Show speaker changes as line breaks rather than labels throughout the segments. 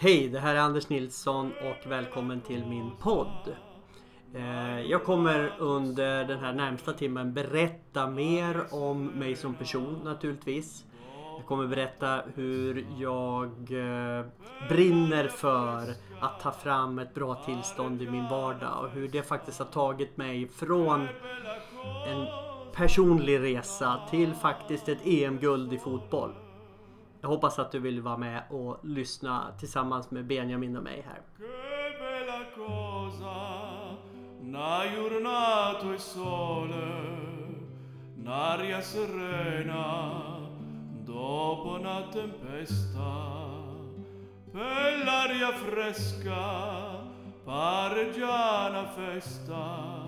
Hej, det här är Anders Nilsson och välkommen till min podd. Eh, jag kommer under den här närmsta timmen berätta mer om mig som person naturligtvis. Jag kommer berätta hur jag eh, brinner för att ta fram ett bra tillstånd i min vardag och hur det faktiskt har tagit mig från en personlig resa till faktiskt ett EM-guld i fotboll. Jag hoppas att du vill vara med och lyssna tillsammans med Benjamin och mig här. Una giornata e sole, un'aria serena, dopo una tempesta, per l'aria fresca, pare già una festa,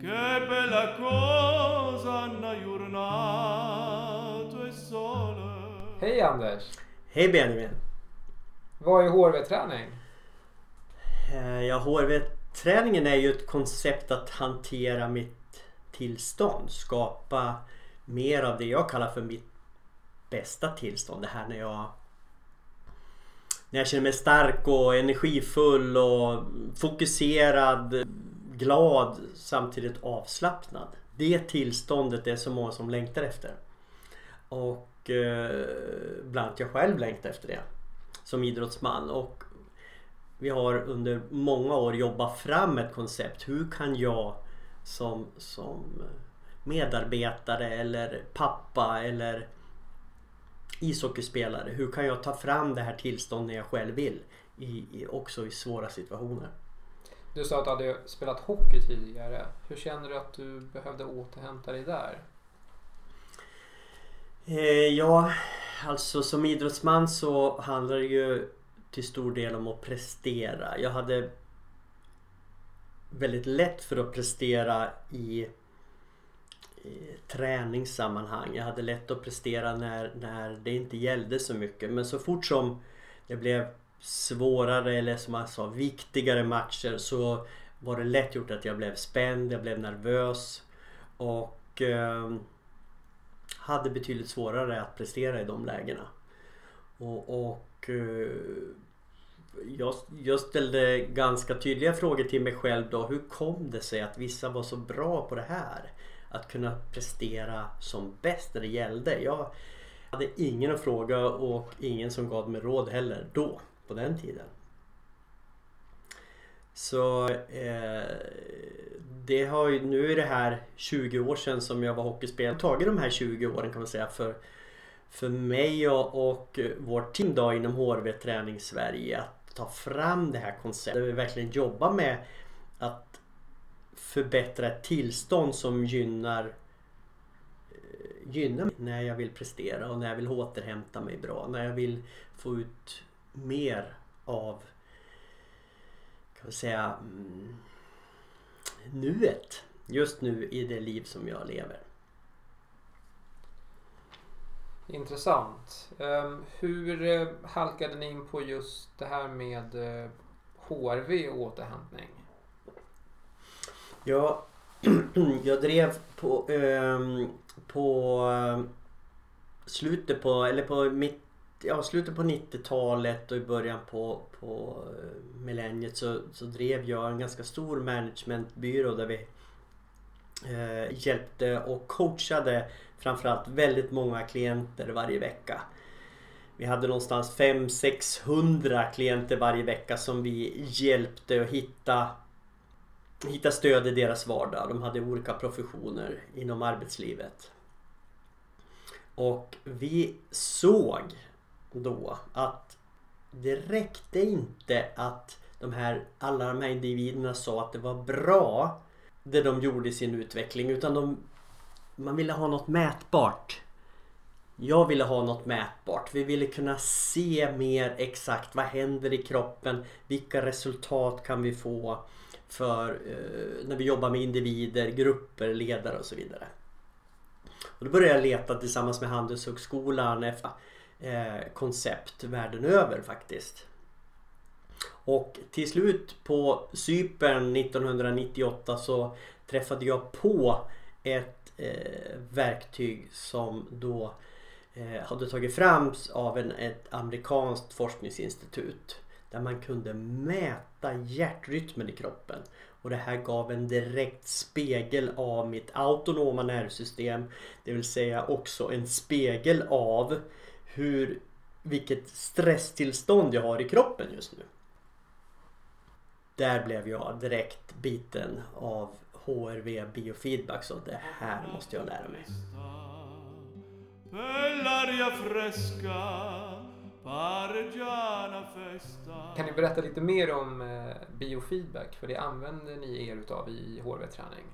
che bella cosa una giornata.
Hej Anders!
Hej Benjamin!
Vad är HRV-träning?
Eh, Ja, HRV-träningen är ju ett koncept att hantera mitt tillstånd. Skapa mer av det jag kallar för mitt bästa tillstånd. Det här när jag när jag känner mig stark och energifull och fokuserad, glad samtidigt avslappnad. Det tillståndet är så många som längtar efter. Och eh, bland annat jag själv längtar efter det som idrottsman. Och vi har under många år jobbat fram ett koncept. Hur kan jag som, som medarbetare eller pappa eller ishockeyspelare. Hur kan jag ta fram det här tillståndet jag själv vill? I, i, också i svåra situationer.
Du sa att du hade spelat hockey tidigare. Hur känner du att du behövde återhämta dig där?
Eh, ja, alltså som idrottsman så handlar det ju till stor del om att prestera. Jag hade väldigt lätt för att prestera i, i träningssammanhang. Jag hade lätt att prestera när, när det inte gällde så mycket. Men så fort som det blev svårare eller som man sa viktigare matcher så var det lätt gjort att jag blev spänd, jag blev nervös och eh, hade betydligt svårare att prestera i de lägena. Och, och eh, jag, jag ställde ganska tydliga frågor till mig själv då. Hur kom det sig att vissa var så bra på det här? Att kunna prestera som bäst när det gällde. Jag hade ingen att fråga och ingen som gav mig råd heller då, på den tiden. Så eh, det har ju, nu är det här 20 år sedan som jag var hockeyspelare. Jag har tagit de här 20 åren kan man säga för, för mig och, och vårt team då inom HRV Träning Sverige att ta fram det här konceptet. Där vi verkligen jobbar med att förbättra ett tillstånd som gynnar eh, gynnar mig när jag vill prestera och när jag vill återhämta mig bra. När jag vill få ut mer av kan man säga mm, nuet just nu i det liv som jag lever.
Intressant. Ehm, Hur eh, halkade ni in på just det här med eh, HRV och återhämtning?
Ja, jag drev på, ehm, på eh, slutet på, eller på mitt, ja, slutet på 90-talet och i början på, på eh, millenniet så, så drev jag en ganska stor managementbyrå där vi eh, hjälpte och coachade framförallt väldigt många klienter varje vecka. Vi hade någonstans 500-600 klienter varje vecka som vi hjälpte att hitta, hitta stöd i deras vardag. De hade olika professioner inom arbetslivet. Och vi såg då att det räckte inte att de här, alla de här individerna sa att det var bra det de gjorde i sin utveckling utan de, man ville ha något mätbart. Jag ville ha något mätbart. Vi ville kunna se mer exakt vad händer i kroppen? Vilka resultat kan vi få för eh, när vi jobbar med individer, grupper, ledare och så vidare. Och då började jag leta tillsammans med Handelshögskolan efter eh, koncept världen över faktiskt. Och till slut på Cypern 1998 så träffade jag på ett eh, verktyg som då eh, hade tagits fram av en, ett amerikanskt forskningsinstitut där man kunde mäta hjärtrytmen i kroppen. Och det här gav en direkt spegel av mitt autonoma nervsystem. Det vill säga också en spegel av hur, vilket stresstillstånd jag har i kroppen just nu. Där blev jag direkt biten av HRV biofeedback så det här måste jag lära mig.
Kan ni berätta lite mer om eh, biofeedback? För det använder ni er utav i HRV-träning.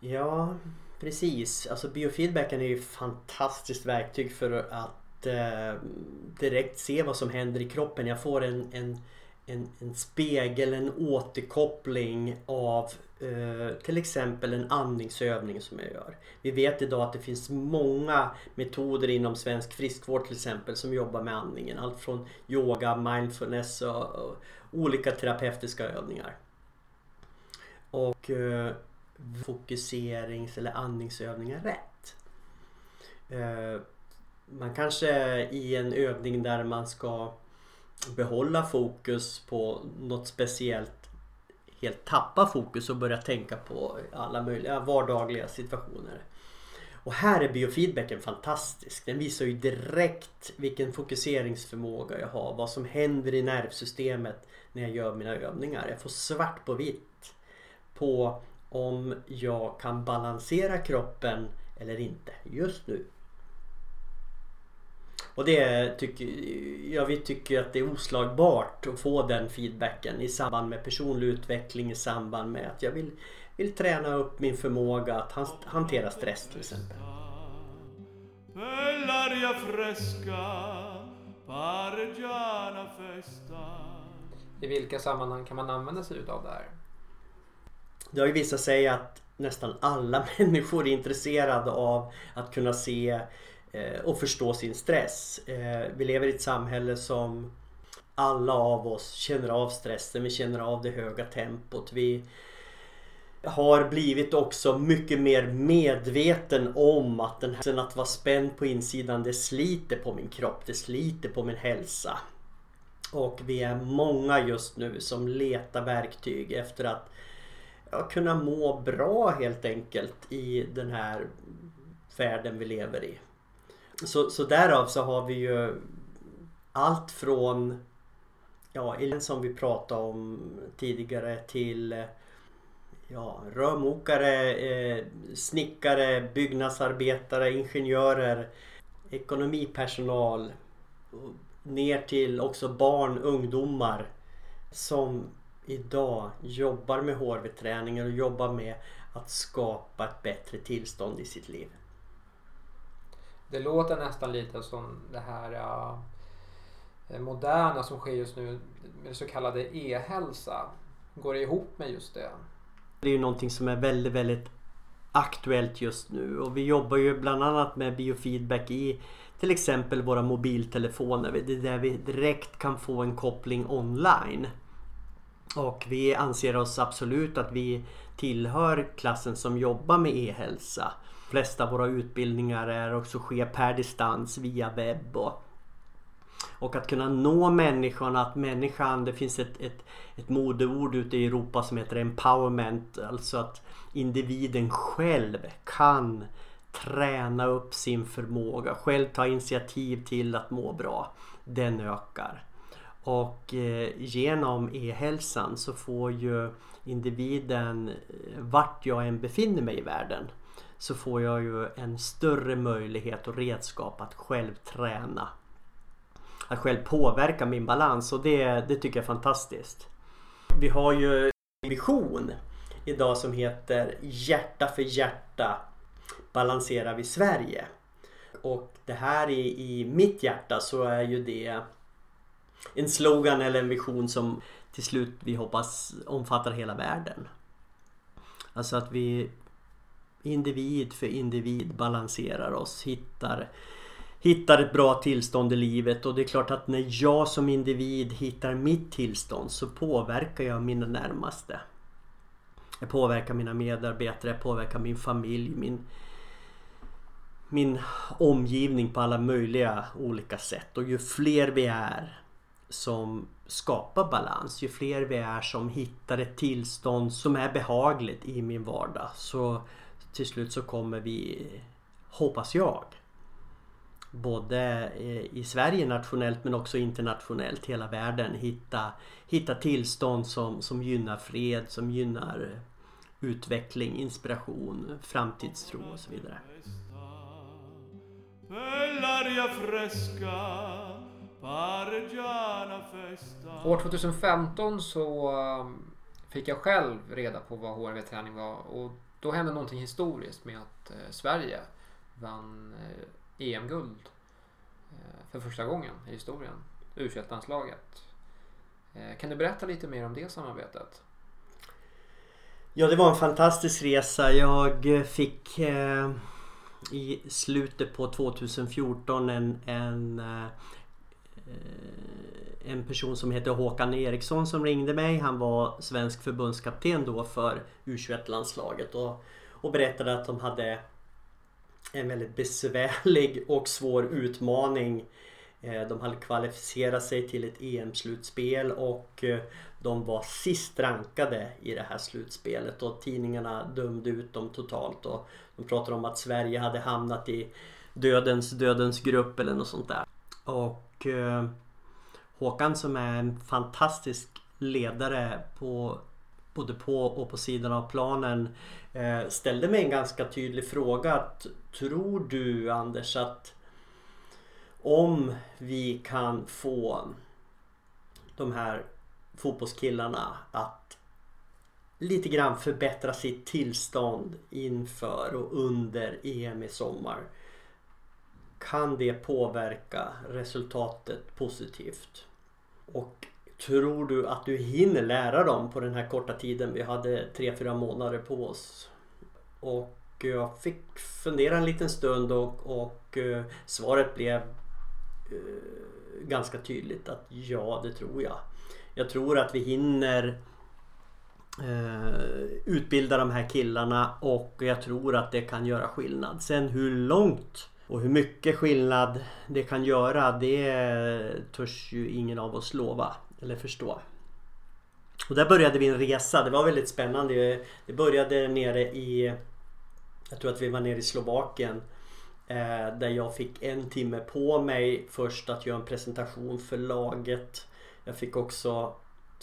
Ja, precis. Alltså biofeedbacken är ju ett fantastiskt verktyg för att eh, direkt se vad som händer i kroppen. Jag får en, en, en, en spegel, en återkoppling av Eh, till exempel en andningsövning som jag gör. Vi vet idag att det finns många metoder inom svensk friskvård till exempel som jobbar med andningen. Allt från yoga, mindfulness och, och olika terapeutiska övningar. Och eh, fokuserings eller andningsövningar rätt. Eh, man kanske i en övning där man ska behålla fokus på något speciellt helt tappa fokus och börja tänka på alla möjliga vardagliga situationer. Och här är biofeedbacken fantastisk. Den visar ju direkt vilken fokuseringsförmåga jag har. Vad som händer i nervsystemet när jag gör mina övningar. Jag får svart på vitt på om jag kan balansera kroppen eller inte just nu. Och det tycker jag vi tycker att det är oslagbart att få den feedbacken i samband med personlig utveckling, i samband med att jag vill, vill träna upp min förmåga att hantera stress till exempel.
I vilka sammanhang kan man använda sig utav det här?
Det har ju visat sig att nästan alla människor är intresserade av att kunna se Eh, och förstå sin stress. Eh, vi lever i ett samhälle som alla av oss känner av stressen, vi känner av det höga tempot. Vi har blivit också mycket mer medveten om att den här att vara spänd på insidan det sliter på min kropp, det sliter på min hälsa. Och vi är många just nu som letar verktyg efter att ja, kunna må bra helt enkelt i den här världen vi lever i. Så, så därav så har vi ju allt från ja, som vi pratade om tidigare till ja, rörmokare, eh, snickare, byggnadsarbetare, ingenjörer, ekonomipersonal ner till också barn, ungdomar som idag jobbar med HRV-träningen och jobbar med att skapa ett bättre tillstånd i sitt liv.
Det låter nästan lite som det här uh, moderna som sker just nu med så kallade e-hälsa. Går det ihop med just det?
Det är ju någonting som är väldigt, väldigt aktuellt just nu och vi jobbar ju bland annat med biofeedback i till exempel våra mobiltelefoner. Det är där vi direkt kan få en koppling online. Och vi anser oss absolut att vi tillhör klassen som jobbar med e-hälsa flesta av våra utbildningar är också sker per distans via webb. Och, och att kunna nå människan, att människan, det finns ett, ett, ett modeord ute i Europa som heter empowerment. Alltså att individen själv kan träna upp sin förmåga, själv ta initiativ till att må bra. Den ökar. Och eh, genom e-hälsan så får ju individen eh, vart jag än befinner mig i världen så får jag ju en större möjlighet och redskap att själv träna. Att själv påverka min balans och det, det tycker jag är fantastiskt. Vi har ju en vision idag som heter Hjärta för hjärta balanserar vi Sverige. Och det här i, i mitt hjärta så är ju det en slogan eller en vision som till slut vi hoppas omfattar hela världen. Alltså att vi individ för individ balanserar oss, hittar, hittar ett bra tillstånd i livet och det är klart att när jag som individ hittar mitt tillstånd så påverkar jag mina närmaste. Jag påverkar mina medarbetare, jag påverkar min familj, min, min omgivning på alla möjliga olika sätt och ju fler vi är som skapar balans, ju fler vi är som hittar ett tillstånd som är behagligt i min vardag så till slut så kommer vi, hoppas jag, både eh, i Sverige nationellt men också internationellt, hela världen hitta, hitta tillstånd som, som gynnar fred, som gynnar utveckling, inspiration, framtidstro och så vidare.
År 2015 så eh, fick jag själv reda på vad HRV-träning var och då hände någonting historiskt med att eh, Sverige vann eh, EM-guld eh, för första gången i historien. u landslaget eh, Kan du berätta lite mer om det samarbetet?
Ja, det var en fantastisk resa. Jag fick eh, i slutet på 2014 en, en, eh, Eh, en person som heter Håkan Eriksson som ringde mig. Han var svensk förbundskapten då för U21-landslaget och, och berättade att de hade en väldigt besvärlig och svår utmaning. Eh, de hade kvalificerat sig till ett EM-slutspel och eh, de var sist rankade i det här slutspelet och tidningarna dömde ut dem totalt. Och de pratade om att Sverige hade hamnat i dödens dödens grupp eller något sånt där. Och eh, Håkan som är en fantastisk ledare på både på och på sidan av planen eh, ställde mig en ganska tydlig fråga. Att, tror du Anders att om vi kan få de här fotbollskillarna att lite grann förbättra sitt tillstånd inför och under EM i sommar. Kan det påverka resultatet positivt? Och tror du att du hinner lära dem på den här korta tiden? Vi hade 3-4 månader på oss. Och jag fick fundera en liten stund och, och eh, svaret blev uh, ganska tydligt att ja, det tror jag. Jag tror att vi hinner eh, utbilda de här killarna och jag tror att det kan göra skillnad. Sen hur långt och hur mycket skillnad det kan göra det törs ju ingen av oss lova eller förstå. Och där började vi en resa. Det var väldigt spännande. Det började nere i Jag tror att vi var nere i Slovakien. Eh, där jag fick en timme på mig först att göra en presentation för laget. Jag fick också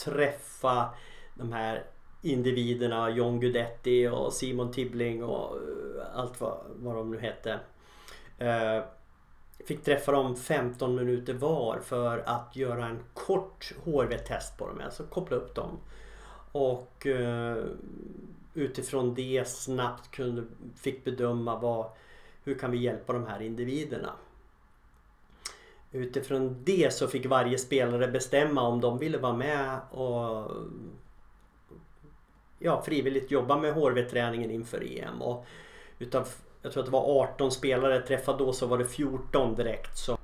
träffa de här individerna, John Guidetti och Simon Tibbling och eh, allt vad, vad de nu hette. Eh, fick träffa dem 15 minuter var för att göra en kort HRV-test på dem, alltså koppla upp dem. Och eh, utifrån det snabbt kunde, fick bedöma vad, hur kan vi hjälpa de här individerna. Utifrån det så fick varje spelare bestämma om de ville vara med och ja, frivilligt jobba med HRV-träningen inför EM. Och utav, jag tror att det var 18 spelare träffade då så var det 14 direkt. Så.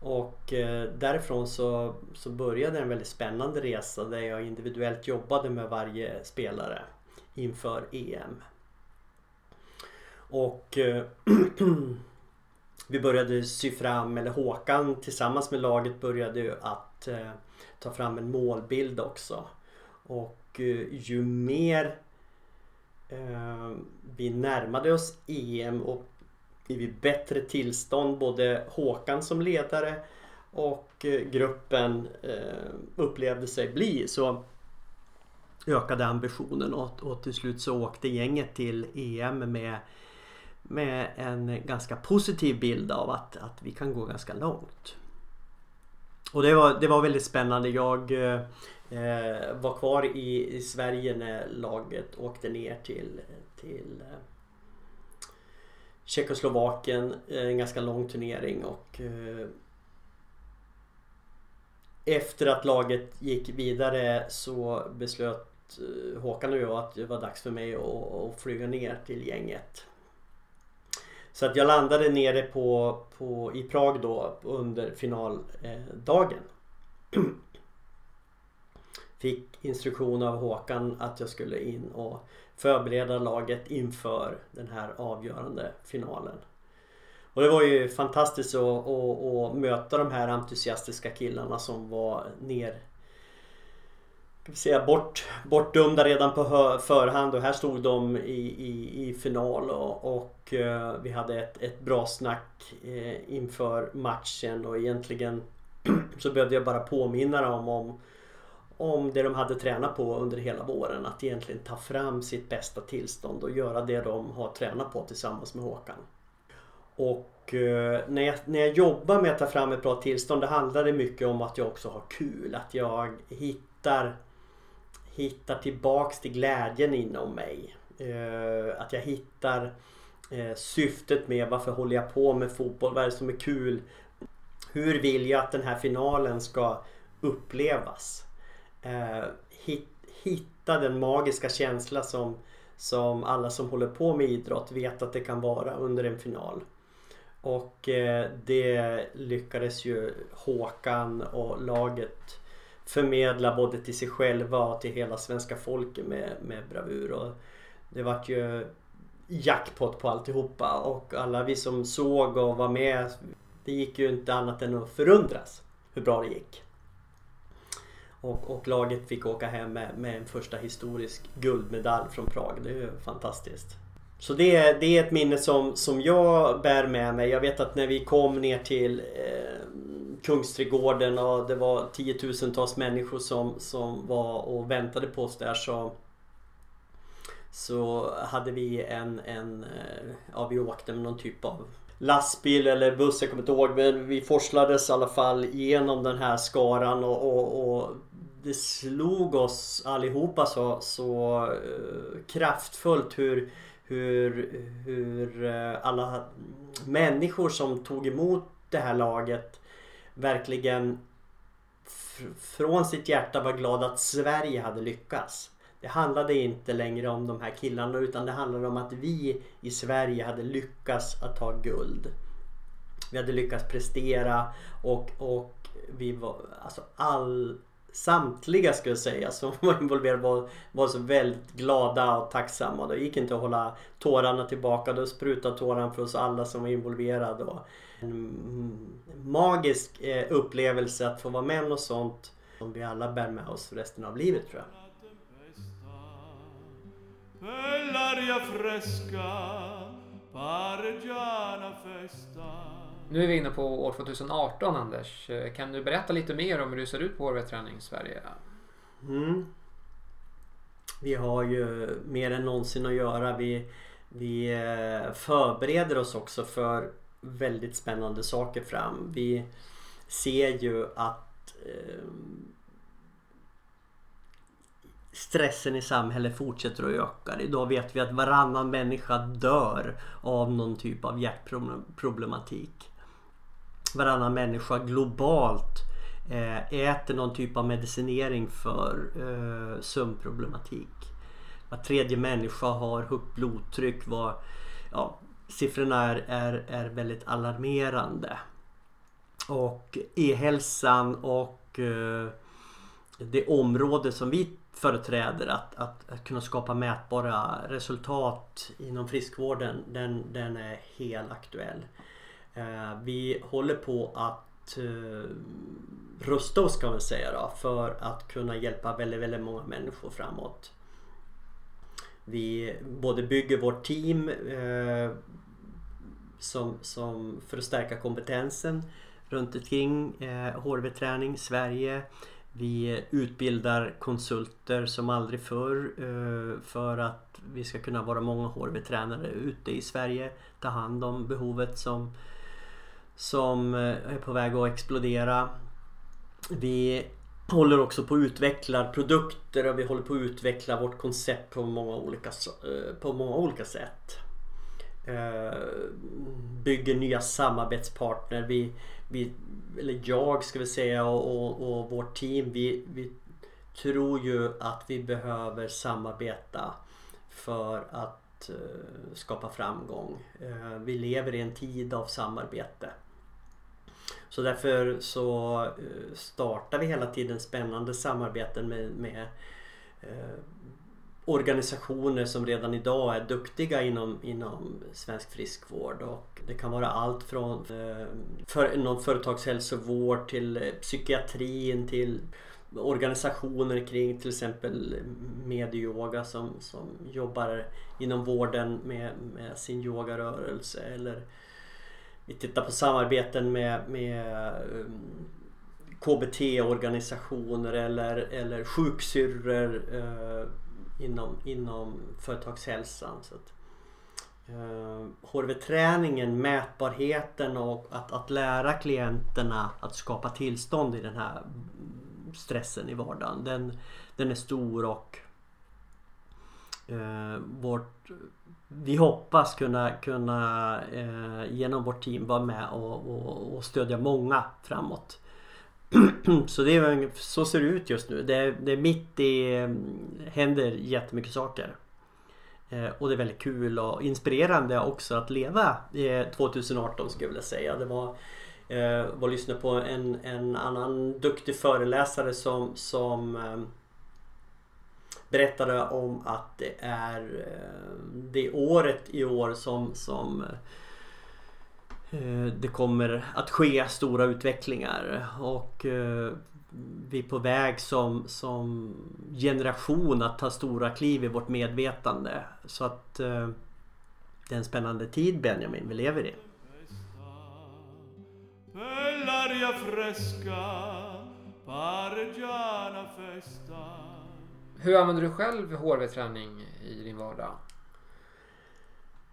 Och eh, därifrån så, så började en väldigt spännande resa där jag individuellt jobbade med varje spelare inför EM. Och eh, vi började sy fram, eller Håkan tillsammans med laget började ju att eh, ta fram en målbild också. Och eh, ju mer Ehm, vi närmade oss EM och i bättre tillstånd både Håkan som ledare och eh, gruppen eh, upplevde sig bli så ökade ambitionen och, och till slut så åkte gänget till EM med med en ganska positiv bild av att, att vi kan gå ganska långt. Och det var, det var väldigt spännande. Jag eh, var kvar i, i, Sverige när laget åkte ner till, till eh, Tjeckoslovakien. Eh, en ganska lång turnering och eh, efter att laget gick vidare så beslöt eh, Håkan och jag att det var dags för mig att, att flyga ner till gänget. Så att jag landade nere på, på, i Prag då under finaldagen. Fick instruktion av Håkan att jag skulle in och förbereda laget inför den här avgörande finalen. Och det var ju fantastiskt att, att, att möta de här entusiastiska killarna som var ner ska vi säga, bort, bortdömda redan på förhand och här stod de i, i, i final och, och uh, vi hade ett, ett bra snack uh, inför matchen och egentligen så behövde jag bara påminna dem om, om det de hade tränat på under hela våren. Att egentligen ta fram sitt bästa tillstånd och göra det de har tränat på tillsammans med Håkan. Och uh, när, jag, när jag jobbar med att ta fram ett bra tillstånd det handlar det mycket om att jag också har kul. Att jag hittar hittar tillbaks till glädjen inom mig. Eh, att jag hittar eh, syftet med varför håller jag på med fotboll? Vad är det som är kul? Hur vill jag att den här finalen ska upplevas? Eh, hitta den magiska känsla som, som alla som håller på med idrott vet att det kan vara under en final. Och eh, det lyckades ju Håkan och laget förmedla både till sig själva och till hela svenska folket med, med bravur. Och det vart ju jackpot på alltihopa och alla vi som såg och var med det gick ju inte annat än att förundras hur bra det gick. Och, och laget fick åka hem med, med, en första historisk guldmedalj från Prag. Det är ju fantastiskt. Så det är, det är ett minne som, som jag bär med mig. Jag vet att när vi kom ner till eh, Kungsträdgården och det var tiotusentals människor som, som var och väntade på oss där så så hade vi en, en eh, ja vi åkte med någon typ av lastbil eller buss, jag kommer inte ihåg men vi forslades i alla fall genom den här skaran och, och, och det slog oss allihopa så, så uh, kraftfullt hur, hur, hur uh, alla människor som tog emot det här laget verkligen från sitt hjärta var glad att Sverige hade lyckats. Det handlade inte längre om de här killarna utan det handlade om att vi i Sverige hade lyckats att ta guld. Vi hade lyckats prestera och, och vi var, alltså all, samtliga skulle jag säga som var involverade var, var så väldigt glada och tacksamma. Det gick inte att hålla tårarna tillbaka. Då sprutade tårarna för oss alla som var involverade. Och en magisk eh, upplevelse att få vara med något sånt som vi alla bär med oss resten av livet tror jag.
Nu är vi inne på år 2018 Anders. Kan du berätta lite mer om hur det ser ut på HV-träning Sverige?
Mm. Vi har ju mer än någonsin att göra. Vi, vi eh, förbereder oss också för väldigt spännande saker fram. Vi ser ju att eh, stressen i samhället fortsätter att öka. Idag vet vi att varannan människa dör av någon typ av hjärtproblematik. Varannan människa globalt eh, äter någon typ av medicinering för eh, sömnproblematik. Var tredje människa har högt blodtryck. Var, ja, siffrorna är, är, är väldigt alarmerande. Och e-hälsan och eh, det område som vi företräder att, att, att, kunna skapa mätbara resultat inom friskvården den, den är helt aktuell. Eh, vi håller på att eh, rusta oss kan man säga då, för att kunna hjälpa väldigt, väldigt många människor framåt. Vi både bygger vårt team eh, som, som för att stärka kompetensen runt omkring eh, HRV-träning i Sverige. Vi utbildar konsulter som aldrig förr eh, för att vi ska kunna vara många HRV-tränare ute i Sverige. Ta hand om behovet som, som eh, är på väg att explodera. Vi håller också på att utveckla produkter och vi håller på att utveckla vårt koncept på många olika, eh, på många olika sätt. Eh, bygger nya samarbetspartner. Vi, vi, eller jag ska vi säga och, och, och vårt team vi, vi tror ju att vi behöver samarbeta för att uh, skapa framgång. Uh, vi lever i en tid av samarbete. Så därför så uh, startar vi hela tiden spännande samarbeten med, med organisationer som redan idag är duktiga inom, inom svensk friskvård. Och det kan vara allt från eh, för, någon företagshälsovård till eh, psykiatrin till organisationer kring till exempel medyoga som, som jobbar inom vården med, med sin yogarörelse. Eller vi tittar på samarbeten med, med eh, um, KBT-organisationer eller, eller sjuksyrror eh, inom, inom företagshälsan. Så att, eh, HRV-träningen, mätbarheten och att, att lära klienterna att skapa tillstånd i den här stressen i vardagen. Den, den är stor och eh, vårt, vi hoppas kunna, kunna eh, genom vårt team vara med och, och, och stödja många framåt. så det är, så ser det ut just nu. Det är, det är mitt i, mm, händer jättemycket saker. Eh, och det är väldigt kul och inspirerande också att leva 2018 eh, skulle jag vilja säga. Det var, eh, var lyssnade på en, en annan duktig föreläsare som, som eh, berättade om att det är eh, det året i år som, som Eh, det kommer att ske stora utvecklingar och eh, vi är på väg som, som generation att ta stora kliv i vårt medvetande. Så att eh, det är en spännande tid Benjamin vi lever i.
Hur använder du själv HRV-träning i din vardag?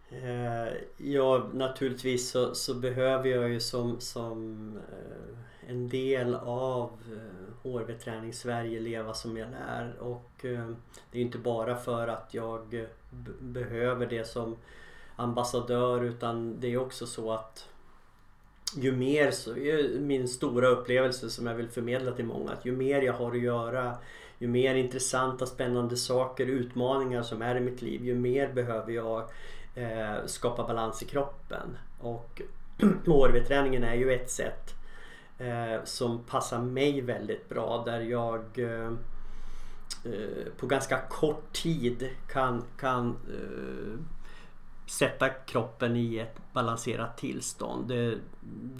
Eh, ja, naturligtvis så, så, behöver jag ju som, som eh, en del av eh, HRV-träning Sverige leva som jag lär. Och det är inte bara för att jag behöver det som ambassadör utan det är också så att ju mer, så, min stora upplevelse som jag vill förmedla till många, att ju mer jag har att göra ju mer intressanta, spännande saker, utmaningar som är i mitt liv, ju mer behöver jag eh, skapa balans i kroppen. Och HRV-träningen är ju ett sätt eh, som passar mig väldigt bra där jag eh, eh, på ganska kort tid kan, kan eh, sätta kroppen i ett balanserat tillstånd. Det,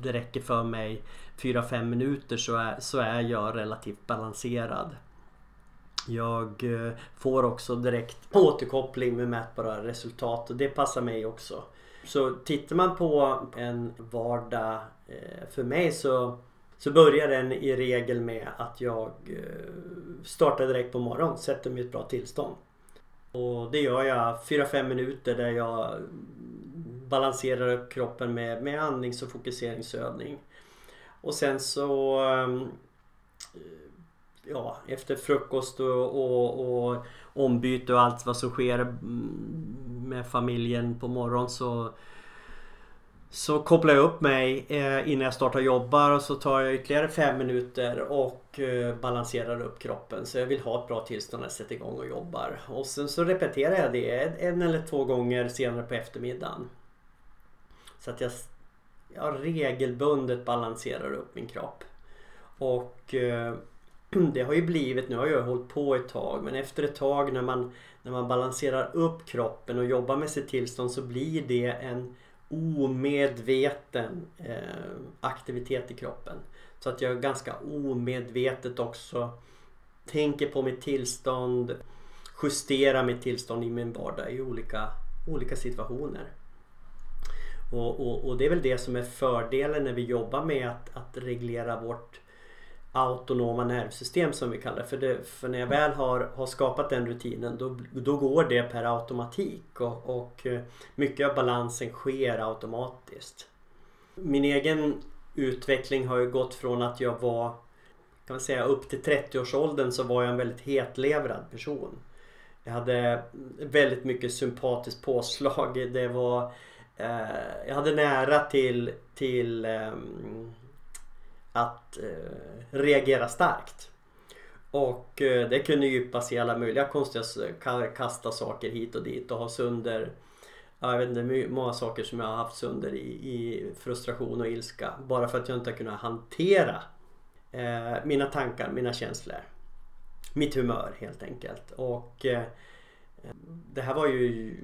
det räcker för mig 4-5 minuter så är, så är jag relativt balanserad. Jag eh, får också direkt återkoppling med mätbara resultat och det passar mig också. Så tittar man på en vardag eh, för mig så, så börjar den i regel med att jag eh, startar direkt på morgonen, sätter mig i ett bra tillstånd. Och det gör jag 4-5 minuter där jag balanserar upp kroppen med, med andnings och fokuseringsövning. Och sen så ehm, ja, efter frukost och, och, och ombyte och allt vad som sker med familjen på morgonen så så kopplar jag upp mig eh, innan jag startar jobbar och så tar jag ytterligare fem minuter och eh, balanserar upp kroppen. Så jag vill ha ett bra tillstånd när jag sätter igång och jobbar. Och sen så repeterar jag det en eller två gånger senare på eftermiddagen. Så att jag, jag regelbundet balanserar upp min kropp. Och eh, det har ju blivit, nu har jag hållit på ett tag, men efter ett tag när man, när man balanserar upp kroppen och jobbar med sitt tillstånd så blir det en omedveten eh, aktivitet i kroppen. Så att jag ganska omedvetet också tänker på mitt tillstånd, justerar mitt tillstånd i min vardag i olika, olika situationer. Och, och, och, det är väl det som är fördelen när vi jobbar med att, att reglera vårt autonoma nervsystem som vi kallar det. För, det, för när jag väl har, har skapat den rutinen då, då går det per automatik och, och eh, mycket av balansen sker automatiskt. Min egen utveckling har ju gått från att jag var kan man säga upp till 30-årsåldern så var jag en väldigt hetlevrad person. Jag hade väldigt mycket sympatiskt påslag. Det var, eh, jag hade nära till, till eh, att eh, reagera starkt. Och eh, det kunde djupas i alla möjliga konstiga, kasta saker hit och dit och ha sönder jag vet inte många saker som jag har haft sönder i, i frustration och ilska. Bara för att jag inte har kunnat hantera eh, mina tankar, mina känslor. Mitt humör helt enkelt. Och eh, Det här var ju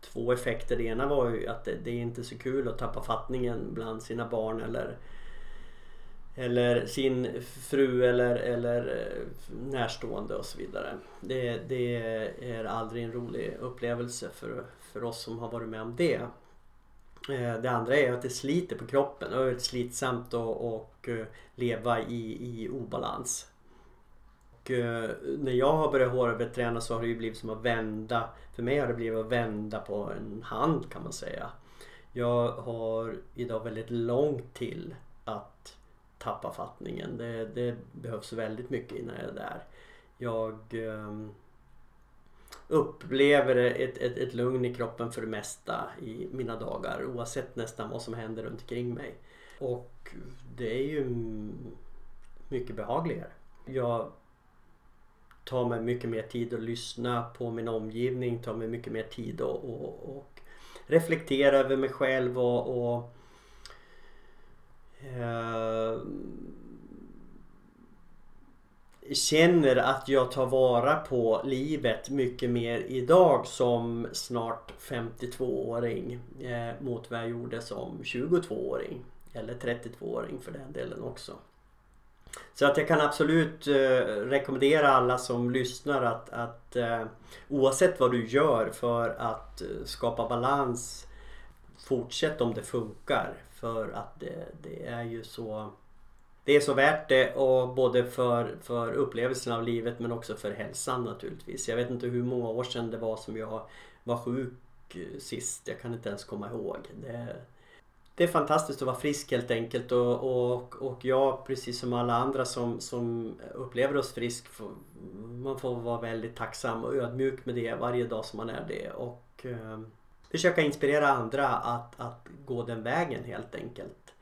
två effekter. Det ena var ju att det, det är inte så kul att tappa fattningen bland sina barn eller eller sin fru eller, eller eh, närstående och så vidare. Det, det är aldrig en rolig upplevelse för, för oss som har varit med om det. Eh, det andra är att det sliter på kroppen och är slitsamt att eh, leva i, i obalans. Och när jag har börjat håröverträna så har det ju blivit som att vända. För mig har det blivit att vända på en hand kan man säga. Jag har idag väldigt långt till att tappa fattningen. Det, det behövs väldigt mycket innan jag är där. Jag ehm, upplever ett, ett, ett lugn i kroppen för det mesta i mina dagar oavsett nästan vad som händer runt omkring mig. Och det är ju mycket behagligare. Jag tar mig mycket mer tid att lyssna på min omgivning, tar mig mycket mer tid att och, och reflektera över mig själv och, och Eh, känner att jag tar vara på livet mycket mer idag som snart 52-åring eh, mot vad jag gjorde som 22-åring. Eller 32-åring för den delen också. Så att jag kan absolut eh, rekommendera alla som lyssnar att, att eh, oavsett vad du gör för att eh, skapa balans Fortsätt om det funkar för att det, det är ju så det är så värt det och både för, för upplevelsen av livet men också för hälsan naturligtvis. Jag vet inte hur många år sedan det var som jag var sjuk eh, sist. Jag kan inte ens komma ihåg. Det, det är fantastiskt att vara frisk helt enkelt och, och, och jag precis som alla andra som, som upplever oss frisk får, man får vara väldigt tacksam och ödmjuk med det varje dag som man är det och eh, försöka inspirera andra att, att gå den vägen helt enkelt.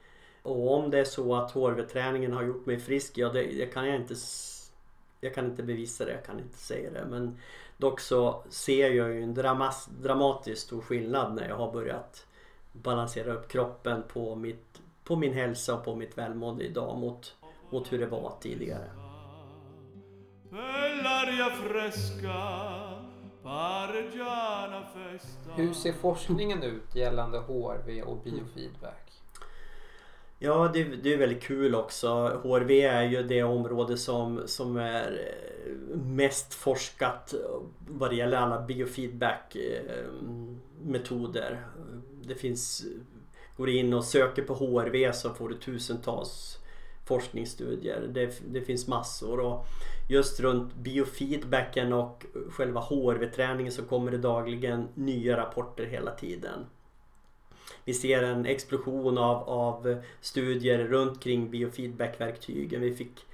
Och om det är så att HRV-träningen har gjort mig frisk, ja det, det, kan jag inte jag kan inte bevisa det, jag kan inte säga det. Men dock så ser jag ju en dramas, dramatiskt stor skillnad när jag har börjat balansera upp kroppen på, mitt, på min hälsa och på mitt välmående idag mot, mot hur det var tidigare.
Hur ser forskningen ut gällande HRV och biofeedback?
Ja, det, det är väldigt kul också. HRV är ju det område som, som är eh, mest forskat vad det gäller alla biofeedback eh. Det finns, går in och söker på HRV så får du tusentals forskningsstudier. Det, det finns massor och just runt biofeedbacken och själva HRV-träningen så kommer det dagligen nya rapporter hela tiden. Vi ser en explosion av, av studier runt kring biofeedbackverktygen. Vi fick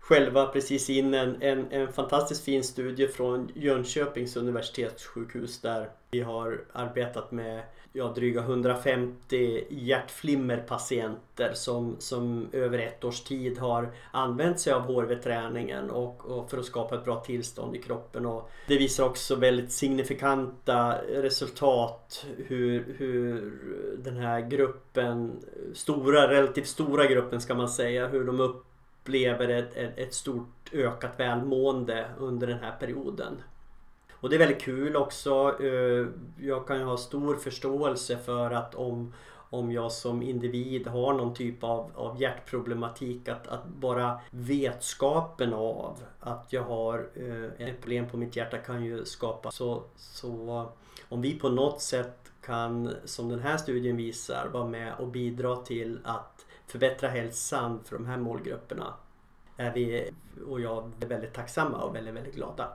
själva precis in en, en, en fantastiskt fin studie från Jönköpings universitetssjukhus där vi har arbetat med ja, dryga 150 hjärtflimmerpatienter som, som över ett års tid har använt sig av HRV-träningen och, och, för att skapa ett bra tillstånd i kroppen. Och det visar också väldigt signifikanta resultat hur, hur den här gruppen, stora, relativt stora gruppen ska man säga, hur de upplever ett, ett, ett stort ökat välmående under den här perioden. Och det är väldigt kul också. Eh, jag kan ju ha stor förståelse för att om, om jag som individ har någon typ av, av hjärtproblematik att, att bara vetskapen av att jag har eh, ett problem på mitt hjärta kan ju skapa så, så om vi på något sätt kan, som den här studien visar, vara med och bidra till att förbättra hälsan för de här målgrupperna är vi och jag är väldigt tacksamma och väldigt, väldigt glada.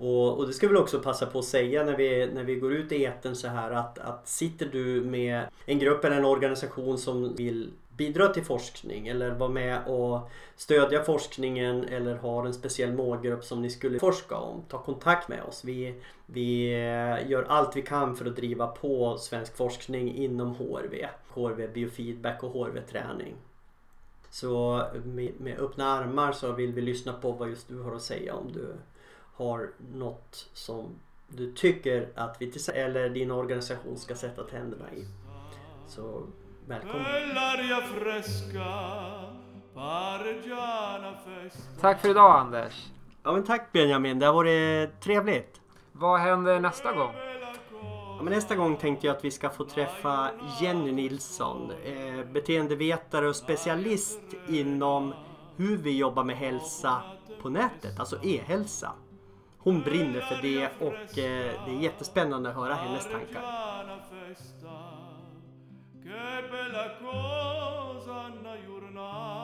Och, och, det ska vi också passa på att säga när vi, när vi går ut i eten så här att, att sitter du med en grupp eller en organisation som vill bidra till forskning eller vara med och stödja forskningen eller har en speciell målgrupp som ni skulle forska om. Ta kontakt med oss. Vi, vi eh, gör allt vi kan för att driva på svensk forskning inom HRV. HRV biofeedback och HRV-träning. Så med, med öppna armar så vill vi lyssna på vad just du har att säga om du har något som du tycker att vi eller din organisation ska sätta tänderna i. Så välkommen!
Tack för idag Anders!
Ja men tack Benjamin, det har varit trevligt.
Vad händer nästa gång?
Ja, men nästa gång tänkte jag att vi ska få träffa Jenny Nilsson, eh, beteendevetare och specialist inom hur vi jobbar med hälsa på nätet, alltså e-hälsa hon brinner för det och eh, det är jättespännande att höra hennes tankar.
Che bella cosa, Anna Giornale